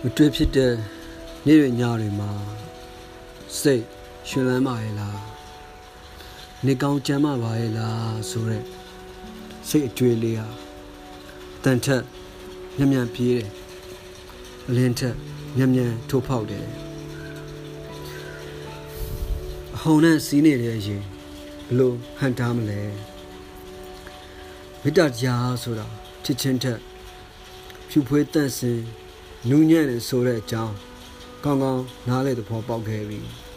တွေ့ဖြစ်တဲ့နေ့တွေညတွေမှာစိတ်ရှင်လန်းပါရဲ့လားနေကောင်းကြမ်းပါပါရဲ့လားဆိုရက်စိတ်အတွေ့လေးဟာတန်ထက်ညံ့ညံ့ပြေးတယ်အလင်းထက်ညံ့ညံ့ထိုးဖောက်တယ်အဟုန်နဲ့စီးနေတဲ့အရင်ဘလို့ဟန်တားမလဲမေတ္တာတရားဆိုတာချစ်ချင်းထက်ဖြူဖွေးတန့်စင် နူးညံ့တယ်ဆိုတဲ့အကြောင်းကောင်းကောင်းနားလေသဘောပေါက်ခဲ့ပြီ။